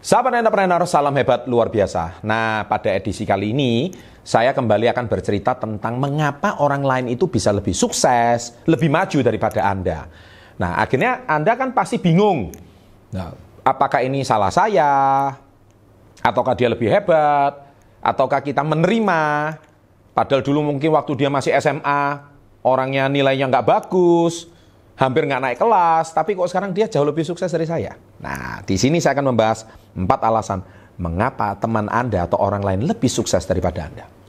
Sahabat entrepreneur, salam hebat luar biasa. Nah, pada edisi kali ini, saya kembali akan bercerita tentang mengapa orang lain itu bisa lebih sukses, lebih maju daripada Anda. Nah, akhirnya Anda kan pasti bingung. Nah, apakah ini salah saya? Ataukah dia lebih hebat? Ataukah kita menerima? Padahal dulu mungkin waktu dia masih SMA, orangnya nilainya nggak bagus, hampir nggak naik kelas, tapi kok sekarang dia jauh lebih sukses dari saya. Nah, di sini saya akan membahas empat alasan mengapa teman Anda atau orang lain lebih sukses daripada Anda.